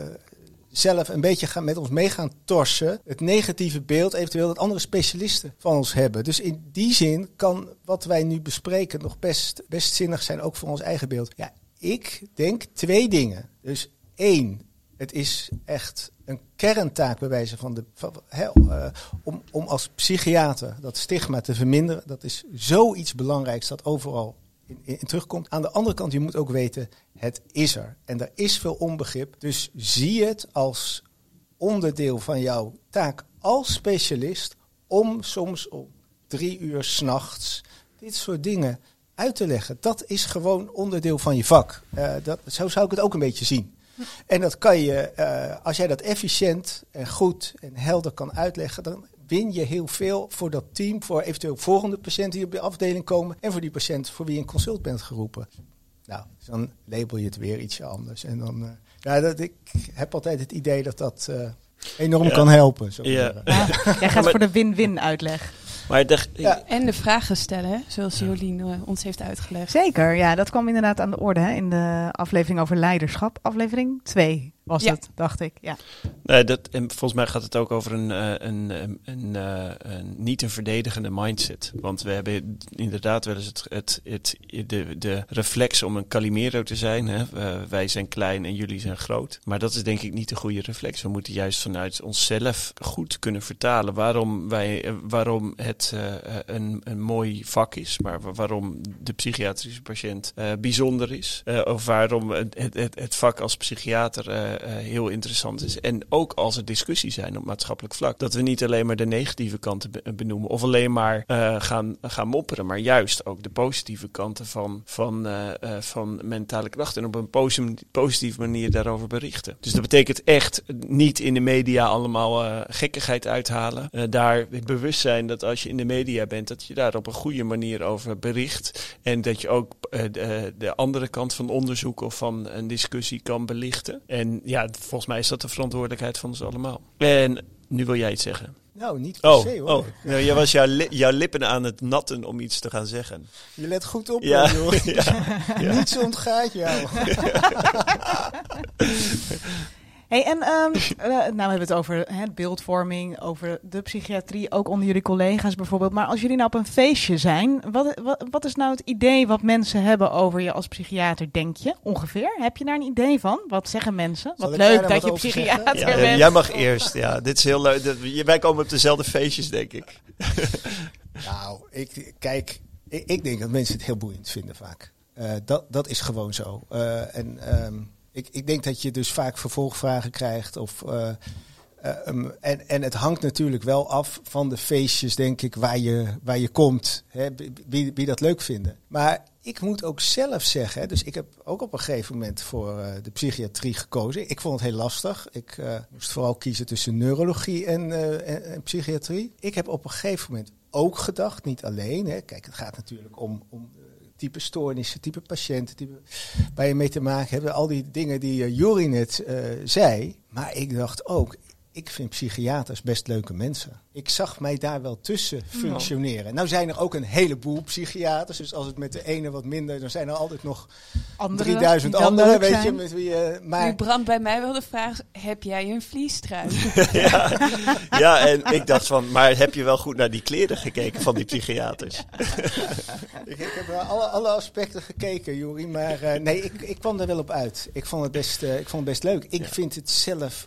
C: zelf een beetje gaan, met ons mee gaan torsen. Het negatieve beeld eventueel dat andere specialisten van ons hebben. Dus in die zin kan wat wij nu bespreken nog best, best zinnig zijn, ook voor ons eigen beeld. Ja, ik denk twee dingen. Dus één, het is echt een kerntaak bij wijze van de. uh, om, om als psychiater dat stigma te verminderen. Dat is zoiets belangrijks dat overal in, terugkomt. Aan de andere kant, je moet ook weten, het is er. En er is veel onbegrip. Dus zie het als onderdeel van jouw taak als specialist. om soms om drie uur s'nachts dit soort dingen uit te leggen. Dat is gewoon onderdeel van je vak. Uh, dat, zo zou ik het ook een beetje zien. En dat kan je, uh, als jij dat efficiënt en goed en helder kan uitleggen, dan win je heel veel voor dat team, voor eventueel volgende patiënten die op de afdeling komen en voor die patiënt voor wie je een consult bent geroepen. Nou, dus dan label je het weer ietsje anders. En dan, uh, ja, dat, ik heb altijd het idee dat dat uh, enorm kan helpen. Zo
A: ja. ja. Jij gaat voor de win-win uitleg.
B: Maar de,
D: ja. En de vragen stellen, zoals Jolien uh, ons heeft uitgelegd.
A: Zeker, ja, dat kwam inderdaad aan de orde hè, in de aflevering over leiderschap, aflevering 2 was het, dacht ik. Ja.
B: Nee, dat, en volgens mij gaat het ook over een, uh, een, een, een, uh, een, niet een verdedigende mindset. Want we hebben inderdaad wel eens het, het, het, de, de reflex om een Calimero te zijn. Hè? Uh, wij zijn klein en jullie zijn groot. Maar dat is denk ik niet de goede reflex. We moeten juist vanuit onszelf goed kunnen vertalen waarom, wij, waarom het een, een mooi vak is. Maar waarom de psychiatrische patiënt bijzonder is. of waarom het, het, het vak als psychiater uh, heel interessant is. En ook als er discussies zijn op maatschappelijk vlak. Dat we niet alleen maar de negatieve kanten benoemen of alleen maar uh, gaan, gaan mopperen. Maar juist ook de positieve kanten van, van, uh, van mentale kracht. En op een positieve manier daarover berichten. Dus dat betekent echt niet in de media allemaal gekkigheid uithalen. daar bewust zijn dat als je in de media bent, dat je daar op een goede manier over bericht. En dat je ook de, de andere kant van onderzoek of van een discussie kan belichten. En ja, volgens mij is dat de verantwoordelijkheid van ons allemaal. En nu wil jij iets zeggen.
C: Nou, niet per oh, se hoor. Oh.
B: Nou, jij was jouw, li jouw lippen aan het natten om iets te gaan zeggen.
C: Je let goed op, ja. joh. ja. ja. Niets ontgaat jou.
A: Hey, en um, nou, we hebben het over hè, beeldvorming, over de psychiatrie, ook onder jullie collega's bijvoorbeeld. Maar als jullie nou op een feestje zijn, wat, wat, wat, is nou het idee wat mensen hebben over je als psychiater, denk je? Ongeveer? Heb je daar een idee van? Wat zeggen mensen? Wat leuk dat je psychiater ja, bent.
B: Jij mag eerst, ja. Dit is heel leuk. Wij komen op dezelfde feestjes, denk ik.
C: nou, ik, kijk, ik, ik, denk dat mensen het heel boeiend vinden vaak. Uh, dat, dat is gewoon zo. Uh, en... Um, ik, ik denk dat je dus vaak vervolgvragen krijgt. Of, uh, um, en, en het hangt natuurlijk wel af van de feestjes, denk ik, waar je, waar je komt. Hè, wie, wie dat leuk vinden. Maar ik moet ook zelf zeggen, dus ik heb ook op een gegeven moment voor uh, de psychiatrie gekozen. Ik vond het heel lastig. Ik moest vooral kiezen tussen neurologie en, en, en, psychiatrie. Ik heb op een gegeven moment ook gedacht, niet alleen. Hè, kijk, het gaat natuurlijk om, om type stoornissen, type patiënten, type, waar je mee te maken hebt. Al die dingen die uh, Jori net uh, zei. Maar ik dacht ook, ik vind psychiaters best leuke mensen. Ik zag mij daar wel tussen functioneren. Nou zijn er ook een heleboel psychiaters. Dus als het met de ene wat minder, dan zijn er altijd nog andere, 3000 anderen. Weet je, met wie, uh, maar...
D: Nu brandt bij mij wel de vraag, heb jij een vliestrui?
B: ja, ja, en ik dacht van, maar heb je wel goed naar die kleren gekeken van die psychiaters?
C: ik, ik, heb alle, alle aspecten gekeken, Juri. Maar uh, nee, ik, ik kwam er wel op uit. Ik vond het best, uh, ik vond het best leuk. Ik ja. vind het zelf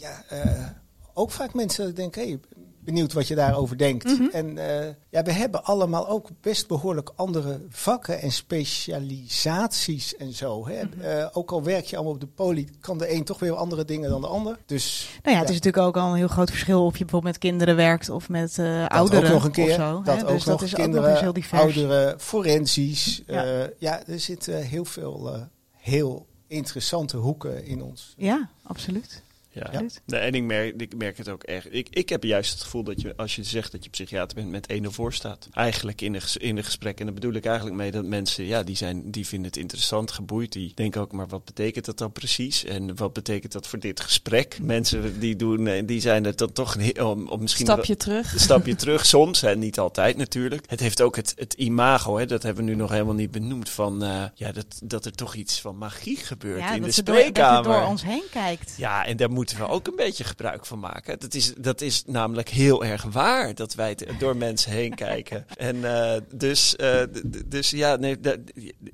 C: ja, uh, ook vaak mensen denken, hey, benieuwd wat je daarover denkt. Mm -hmm. En uh, ja, we hebben allemaal ook best behoorlijk andere vakken en specialisaties en zo. Hè? Mm -hmm. uh, ook al werk je allemaal op de poli, kan de een toch weer andere dingen dan de ander. Dus,
A: nou ja, het is natuurlijk ook al een heel groot verschil of je bijvoorbeeld met kinderen werkt of met uh, ouderen.
C: ook nog een keer.
A: Zo,
C: dat hè? ook dus nog dat is kinderen, ook nog heel divers. ouderen, forensisch. Ja. ja, er zitten heel veel heel interessante hoeken in ons.
A: Ja, absoluut.
B: Ja. Nee, en ik merk, ik merk het ook echt. Ik, ik heb juist het gevoel dat je, als je zegt dat je psychiater bent, met 1 voor staat. Eigenlijk in een, ges- in een gesprek. En daar bedoel ik eigenlijk mee dat mensen, ja, die, zijn, die vinden het interessant, geboeid. Die denken ook, maar wat betekent dat dan precies? En wat betekent dat voor dit gesprek? Mensen die, doen, eh, die zijn er dan toch een heel- om, om misschien
D: Stapje terug.
B: een stapje terug soms, en niet altijd natuurlijk. Het heeft ook het, het imago, hè, dat hebben we nu nog helemaal niet benoemd, van eh, ja, dat, dat er toch iets van magie gebeurt
A: Ja,
B: in de
A: dat, ze door, dat je
B: spreekkamer.
A: door ons heen kijkt.
B: Ja, en daar moeten we ook een beetje gebruik van maken. Dat is, dat is namelijk heel erg waar dat wij door mensen heen kijken. En eh, dus, eh, dus ja, nee, dat-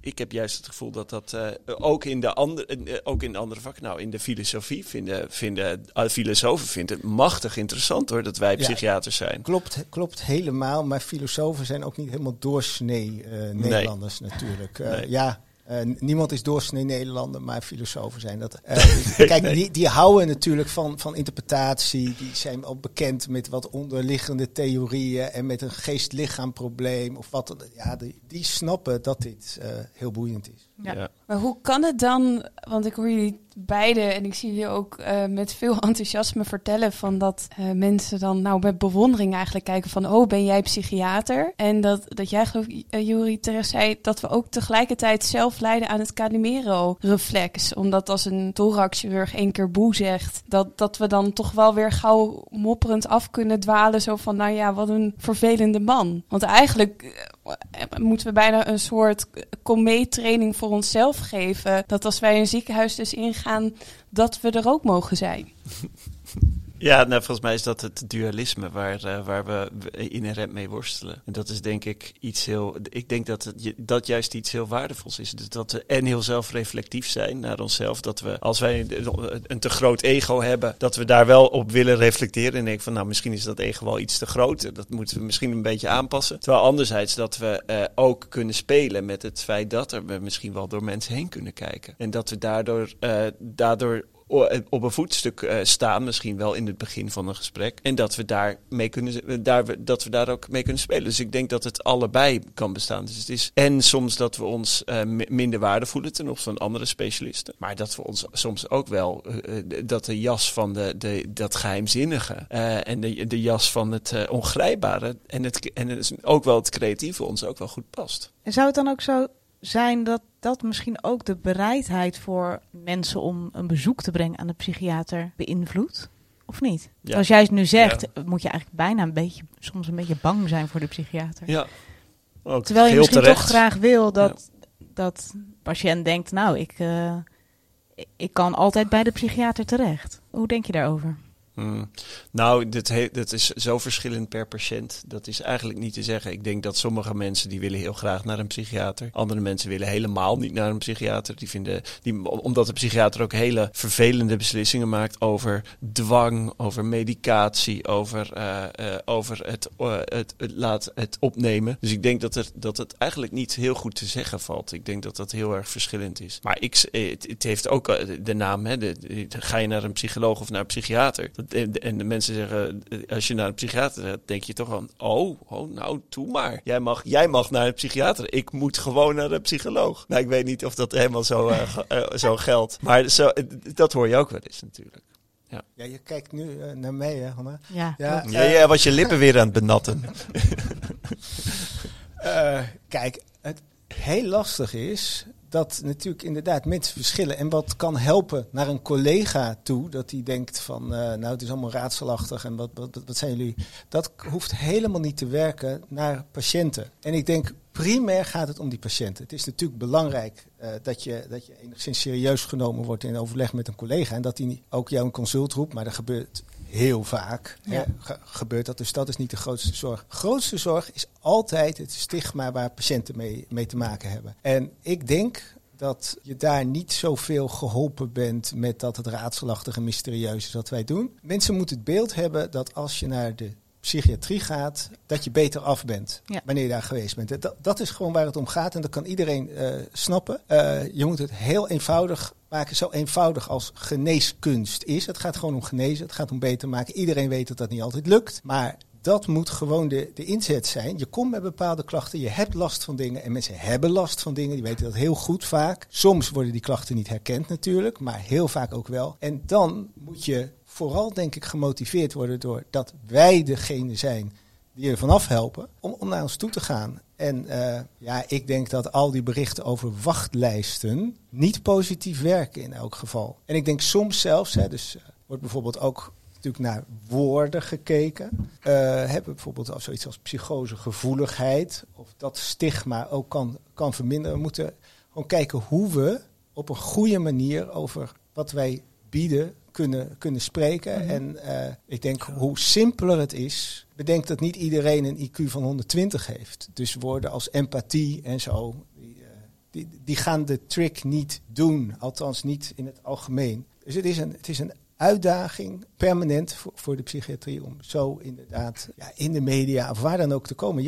B: ik heb juist het gevoel dat dat eh, ook, in de andere, ook in de andere vakken, nou in de filosofie vinden, vinden filosofen vinden het machtig interessant hoor, dat wij psychiaters zijn.
C: Klopt, klopt helemaal, maar filosofen zijn ook niet helemaal doorsnee Nederlanders natuurlijk.
B: Nee.
C: Ja, eh, niemand is doorsnee Nederlander, maar filosofen zijn dat. Eh, kijk, die, die houden natuurlijk van, van interpretatie. Die zijn al bekend met wat onderliggende theorieën en met een geest-lichaam probleem of wat. Ja, die, die snappen dat dit eh, heel boeiend is.
A: Ja.
B: Ja.
D: Maar hoe kan het dan, want ik hoor jullie beiden en ik zie jullie ook eh, met veel enthousiasme vertellen van dat eh, mensen dan nou met bewondering eigenlijk kijken van oh ben jij psychiater? En dat, dat jij eh, Juri terecht zei dat we ook tegelijkertijd zelf lijden aan het Calimero-reflex. Omdat als een thoraxchirurg één keer boe zegt, dat, dat we dan toch wel weer gauw mopperend af kunnen dwalen zo van nou ja wat een vervelende man. Want eigenlijk moeten we bijna een soort komeetraining voor onszelf geven. Dat als wij een ziekenhuis dus ingaan, dat we er ook mogen zijn.
B: Ja, nou, volgens mij is dat het dualisme waar, eh, waar we inherent mee worstelen. En dat is denk ik iets heel. Ik denk dat het, dat juist iets heel waardevols is. Dus dat we en heel zelfreflectief zijn naar onszelf. Dat we, als wij een, te groot ego hebben, dat we daar wel op willen reflecteren. En denken van, nou, misschien is dat ego wel iets te groot. Dat moeten we misschien een beetje aanpassen. Terwijl anderzijds dat we eh, ook kunnen spelen met het feit dat er we misschien wel door mensen heen kunnen kijken. En dat we daardoor, eh, daardoor op een voetstuk eh, staan, misschien wel in het begin van een gesprek. En dat we daar mee kunnen, daar, we- dat we daar ook mee kunnen spelen. Dus ik denk dat het allebei kan bestaan. Dus het is en soms dat we ons eh, mi- minder waarde voelen ten opzichte van andere specialisten. Maar dat we ons soms ook wel, eh, eh, dat de jas van de, de, dat geheimzinnige eh, en de, de jas van het eh, ongrijpbare en, het, en ook wel het creatieve ons ook wel goed past.
A: En zou het dan ook zo zijn dat dat misschien ook de bereidheid voor mensen om een bezoek te brengen aan de psychiater beïnvloedt? Of niet?
B: Ja.
A: Als jij het nu zegt, moet je eigenlijk bijna een beetje, soms een beetje bang zijn voor de psychiater.
B: Ja. Ook
A: Terwijl je misschien
B: terecht.
A: toch graag wil dat, dat patiënt denkt, nou, ik, eh, ik kan altijd bij de psychiater terecht. Hoe denk je daarover?
B: Hmm. Nou, dit, dit is zo verschillend per patiënt. Dat is eigenlijk niet te zeggen. Ik denk dat sommige mensen die willen heel graag naar een psychiater. Andere mensen willen helemaal niet naar een psychiater. Die vinden, die, omdat de psychiater ook hele vervelende beslissingen maakt over dwang, over medicatie, over, eh, eh, over het, eh, het, het, laat het opnemen. Dus ik denk dat, er, dat het eigenlijk niet heel goed te zeggen valt. Ik denk dat dat heel erg verschillend is. Maar ik, het, heeft ook de, naam, hè, ga je naar een psycholoog of naar een psychiater? En, en de mensen zeggen, als je naar een psychiater gaat, denk je toch van, oh, oh nou, doe maar. Jij mag, jij mag naar een psychiater. Ik moet gewoon naar een psycholoog. Nou, ik weet niet of dat helemaal zo, eh, eh, zo geldt. Maar zo, dat hoor je ook wel eens natuurlijk.
C: Ja, je kijkt nu eh, naar mij, hè, Hanna.
A: Ja,
C: Ja.
B: Ja, jij was je lippen weer aan het benatten.
C: Eh, kijk, het heel lastig is dat natuurlijk inderdaad mensen verschillen. En wat kan helpen naar een collega toe, dat die denkt van, eh, nou het is allemaal raadselachtig en wat, wat, wat zijn jullie? Dat hoeft helemaal niet te werken naar patiënten. En ik denk, primair gaat het om die patiënten. Het is natuurlijk belangrijk eh, dat, je, dat je enigszins serieus genomen wordt in overleg met een collega. En dat die ook jou een consult roept, maar dat gebeurt heel vaak.
A: Ja.
C: hè, gebeurt dat, dus dat is niet de grootste zorg. Grootste zorg is altijd het stigma waar patiënten mee, mee te maken hebben. En ik denk dat je daar niet zoveel geholpen bent met dat het raadselachtige is wat wij doen. Mensen moeten het beeld hebben dat als je naar de psychiatrie gaat, dat je beter af bent
A: Ja.
C: wanneer je daar geweest bent. Dat, dat is gewoon waar het om gaat en dat kan iedereen eh, snappen. Eh, je moet het heel eenvoudig maken, zo eenvoudig als geneeskunst is. Het gaat gewoon om genezen, het gaat om beter maken. Iedereen weet dat dat niet altijd lukt, maar dat moet gewoon de, de inzet zijn. Je komt met bepaalde klachten, je hebt last van dingen en mensen hebben last van dingen. Die weten dat heel goed vaak. Soms worden die klachten niet herkend natuurlijk, maar heel vaak ook wel. En dan moet je vooral denk ik gemotiveerd worden door dat wij degene zijn die er vanaf helpen om, om naar ons toe te gaan. En uh, ja, ik denk dat al die berichten over wachtlijsten niet positief werken in elk geval. En ik denk soms zelfs, hè, dus uh, wordt bijvoorbeeld ook natuurlijk naar woorden gekeken. Uh, hebben bijvoorbeeld al zoiets als psychosegevoeligheid of dat stigma ook kan, kan verminderen. We moeten gewoon kijken hoe we op een goede manier over wat wij bieden kunnen, kunnen spreken. Mm -hmm. En uh, ik denk hoe simpeler het is. Bedenk dat niet iedereen een IQ van 120 heeft. Dus woorden als empathie en zo, die, uh, die, die, gaan de trick niet doen. Althans niet in het algemeen. Dus het is een, het is een uitdaging, permanent voor, voor de psychiatrie, om zo inderdaad ja, in de media of waar dan ook te komen.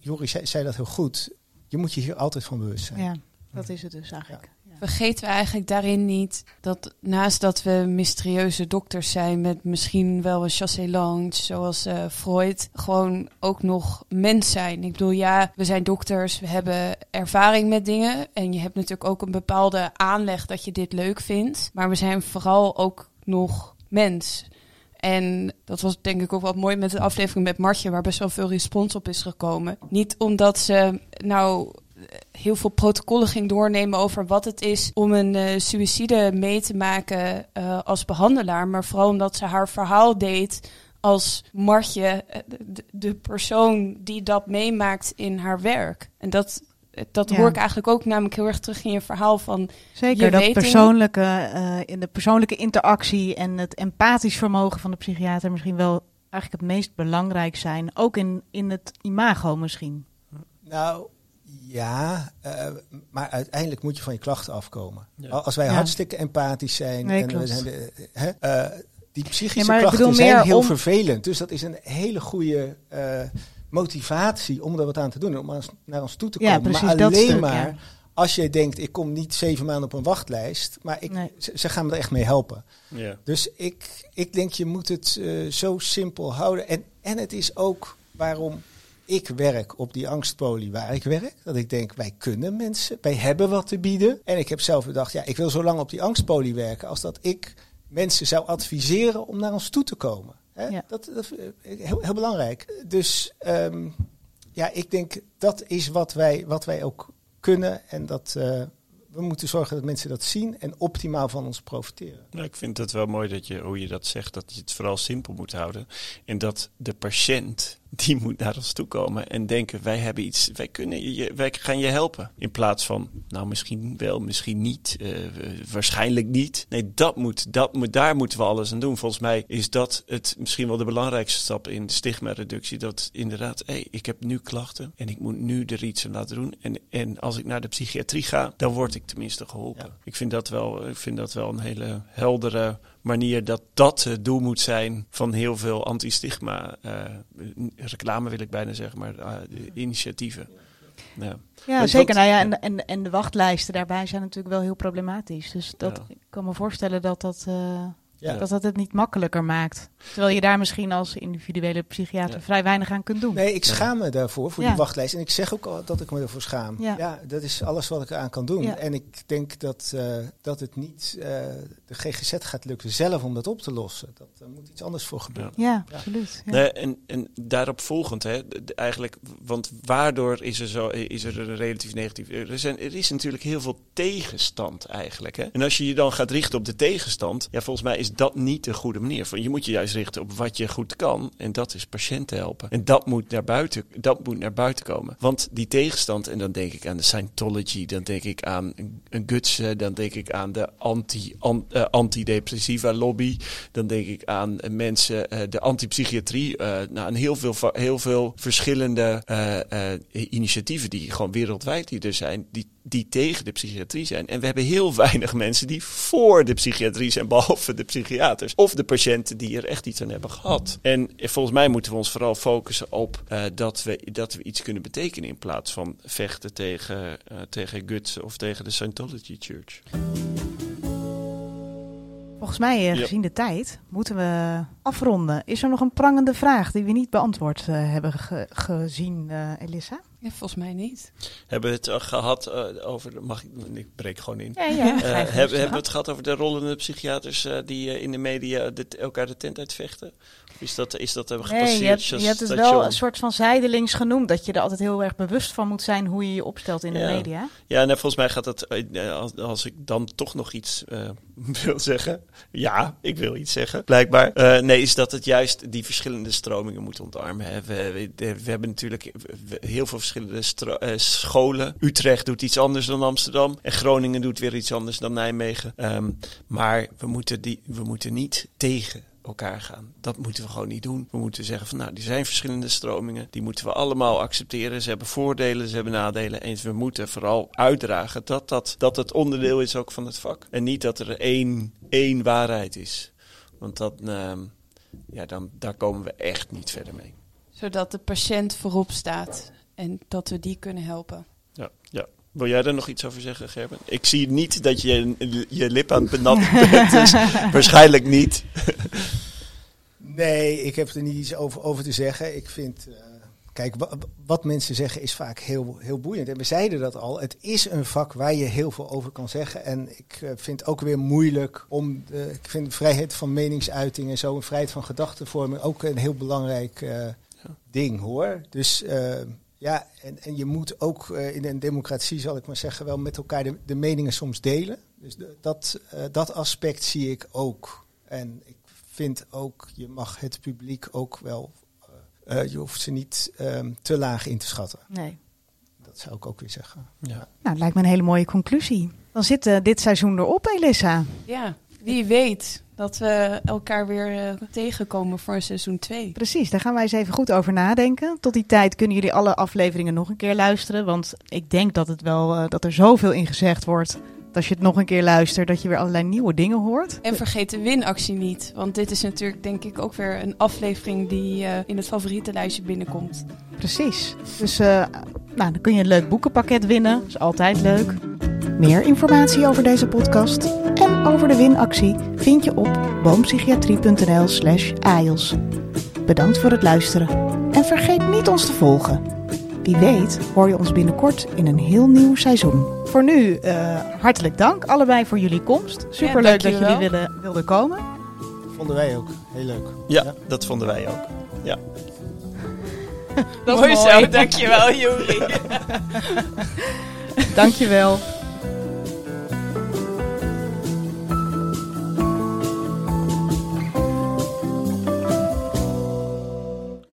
C: Joris zei, zei dat heel goed. Je moet je hier altijd van bewust zijn.
A: Ja, dat is het dus eigenlijk.
D: Ja. Vergeten we eigenlijk daarin niet dat naast dat we mysterieuze dokters zijn met misschien wel een chassé lange, zoals uh, Freud, gewoon ook nog mens zijn. Ik bedoel, ja, we zijn dokters, we hebben ervaring met dingen en je hebt natuurlijk ook een bepaalde aanleg dat je dit leuk vindt, maar we zijn vooral ook nog mens. En dat was denk ik ook wat mooi met de aflevering met Martje, waar best wel veel respons op is gekomen. Niet omdat ze nou heel veel protocollen ging doornemen over wat het is om een uh, suïcide mee te maken uh, als behandelaar. Maar vooral omdat ze haar verhaal deed als Martje, de, de persoon die dat meemaakt in haar werk. En dat, dat ja. hoor ik eigenlijk ook namelijk heel erg terug in je verhaal van.
A: Zeker, dat persoonlijke, uh, in de persoonlijke interactie en het empathisch vermogen van de psychiater misschien wel eigenlijk het meest belangrijk zijn. Ook in, in het imago misschien.
C: Nou, ja, uh, maar uiteindelijk moet je van je klachten afkomen. Ja. Als wij ja. hartstikke empathisch zijn
A: nee,
C: en we zijn de, hè, uh, die psychische ja, klachten zijn heel om... vervelend. Dus dat is een hele goede uh, motivatie om er wat aan te doen, om naar ons toe te komen.
A: Precies,
C: maar alleen
A: stuk,
C: maar als je denkt, ik kom niet zeven maanden op een wachtlijst, maar ik, nee. ze, ze, gaan me er echt mee helpen. Dus ik, ik denk, je moet het zo simpel houden. En, en het is ook waarom ik werk op die angstpolie waar ik werk. Dat ik denk, wij kunnen mensen, wij hebben wat te bieden. En ik heb zelf bedacht, ja, ik wil zo lang op die angstpolie werken als dat ik mensen zou adviseren om naar ons toe te komen. Hè? Ja. Dat, dat heel, heel belangrijk. Dus um, ja, ik denk dat is wat wij, wat wij ook kunnen. En dat uh, we moeten zorgen dat mensen dat zien en optimaal van ons profiteren.
B: Nou, ik vind het wel mooi dat je, hoe je dat zegt, dat je het vooral simpel moet houden. En dat de patiënt die moet naar ons toe komen en denken: wij hebben iets, wij kunnen je, wij gaan je helpen. In plaats van, nou misschien wel, misschien niet, uh, waarschijnlijk niet. Nee, dat moet, dat moet, daar moeten we alles aan doen. Volgens mij is dat het misschien wel de belangrijkste stap in stigma-reductie. Dat inderdaad, hé, hey, ik heb nu klachten en ik moet nu er iets aan laten doen. En, en als ik naar de psychiatrie ga, dan word ik tenminste geholpen. Ja. Ik vind dat wel, ik vind dat wel een hele heldere manier dat dat het doel moet zijn van heel veel anti-stigma uh, reclame wil ik bijna zeggen, maar uh, initiatieven.
A: Ja, ja zeker. Nou ja, en, en, en de wachtlijsten daarbij zijn natuurlijk wel heel problematisch. Dus dat, ja. ik kan me voorstellen dat dat, uh, ja. dat dat het niet makkelijker maakt. Terwijl je daar misschien als individuele psychiater ja. vrij weinig aan kunt doen.
C: Nee, ik schaam me daarvoor, voor die wachtlijst. En ik zeg ook al dat ik me ervoor schaam. Ja, dat is alles wat ik eraan kan doen. En ik denk dat, uh, dat het niet uh, de GGZ gaat lukken zelf om dat op te lossen. Dat er moet iets anders voor gebeuren.
A: Ja, absoluut.
B: Nee, en, en daarop volgend, hè, eigenlijk, want waardoor is er, zo, is er een relatief negatief... Er, zijn, er is natuurlijk heel veel tegenstand eigenlijk. Hè? En als je je dan gaat richten op de tegenstand, ja, volgens mij is dat niet de goede manier. Je moet je juist richten op wat je goed kan. En dat is patiënten helpen. En dat moet naar buiten, dat moet naar buiten komen. Want die tegenstand, en dan denk ik aan de Scientology, dan denk ik aan een Gutsen, dan denk ik aan de anti, an, uh, antidepressiva lobby, dan denk ik aan uh, mensen, uh, de antipsychiatrie, nou, aan heel veel, heel veel verschillende initiatieven die gewoon wereldwijd die er zijn, die die tegen de psychiatrie zijn. En we hebben heel weinig mensen die voor de psychiatrie zijn, behalve de psychiaters. Of de patiënten die er echt iets aan hebben gehad. En volgens mij moeten we ons vooral focussen op uh, dat, we, dat we iets kunnen betekenen in plaats van vechten tegen, uh, tegen Guts of tegen de Scientology Church.
A: Volgens mij, eh, gezien de tijd, moeten we afronden. Is er nog een prangende vraag die we niet beantwoord eh, hebben ge- gezien, eh, Elissa?
D: Ja, volgens mij niet.
B: Hebben we het al gehad eh, over... Mag ik... Ik breek gewoon in.
A: Ja, ja.
D: Ja.
B: Eh, hebben, hebben we het gehad over de rollende psychiaters eh, die eh, in de media de, elkaar de tent uitvechten? Of is dat, is dat hebben
A: Nee,
B: gepasseerd?
A: je hebt, je hebt het
B: station?
A: wel een soort van zijdelings genoemd. Dat je er altijd heel erg bewust van moet zijn hoe je je opstelt in de media.
B: Ja, en volgens mij gaat eh, als, als ik dan toch nog iets eh, wil zeggen. Ja, ik wil iets zeggen, blijkbaar. Eh, nee, is dat het juist die verschillende stromingen moet ontarmen. hè. We, we, we hebben natuurlijk heel veel verschillende stro- eh, scholen. Utrecht doet iets anders dan Amsterdam. En Groningen doet weer iets anders dan Nijmegen. Ehm, maar we moeten, die, we moeten niet tegen elkaar gaan. Dat moeten we gewoon niet doen. We moeten zeggen van nou, er zijn verschillende stromingen. Die moeten we allemaal accepteren. Ze hebben voordelen, ze hebben nadelen. En we moeten vooral uitdragen dat, dat, dat het onderdeel is ook van het vak. En niet dat er één, één waarheid is. Want dat, ehm, ja, dan, daar komen we echt niet verder mee.
D: Zodat de patiënt voorop staat en dat we die kunnen helpen.
B: Ja, ja. Wil jij er nog iets over zeggen, Gerben? Ik zie niet dat je je lip aan het benatten bent, dus waarschijnlijk niet.
C: Nee, ik heb er niet iets over, over te zeggen. Ik vind, eh, kijk, wa- wat mensen zeggen is vaak heel, heel boeiend. En we zeiden dat al, het is een vak waar je heel veel over kan zeggen. En ik eh, vind het ook weer moeilijk om, de, ik vind vrijheid van meningsuiting en zo, en vrijheid van gedachtenvorming ook een heel belangrijk eh, ding hoor. Dus eh, ja, en, en je moet ook eh, in een democratie, zal ik maar zeggen, wel met elkaar de, de meningen soms delen. Dus de- dat, eh, dat aspect zie ik ook. En ik vind ook, je mag het publiek ook wel, eh, eh, je hoeft ze niet ehm, te laag in te schatten.
A: Nee.
C: Dat zou ik ook weer zeggen.
B: Ja.
A: Nou, lijkt me een hele mooie conclusie. Dan zit dit seizoen erop, Elissa.
D: Ja, wie weet dat we elkaar weer eh, tegenkomen voor seizoen 2.
A: Precies, daar gaan wij eens even goed over nadenken. Tot die tijd kunnen jullie alle afleveringen nog een keer luisteren. Want ik denk dat, het wel, eh, dat er zoveel in gezegd wordt. Dat als je het nog een keer luistert, dat je weer allerlei nieuwe dingen hoort.
D: En vergeet de winactie niet. Want dit is natuurlijk denk ik ook weer een aflevering die eh, in het favoriete lijstje binnenkomt.
A: Precies. Dus nou, dan kun je een leuk boekenpakket winnen. Dat is altijd leuk. Meer informatie over deze podcast en over de winactie vind je op boompsychiatrie.nl slash AIOS. Bedankt voor het luisteren en vergeet niet ons te volgen. Wie weet hoor je ons binnenkort in een heel nieuw seizoen. Voor nu eh, hartelijk dank allebei voor jullie komst. Superleuk dat jullie willen, wilden komen.
C: Vonden wij ook heel leuk.
B: Ja, dat vonden wij ook. Ja.
A: Dat
D: Mooi zo, dankjewel Juri.
A: Dankjewel.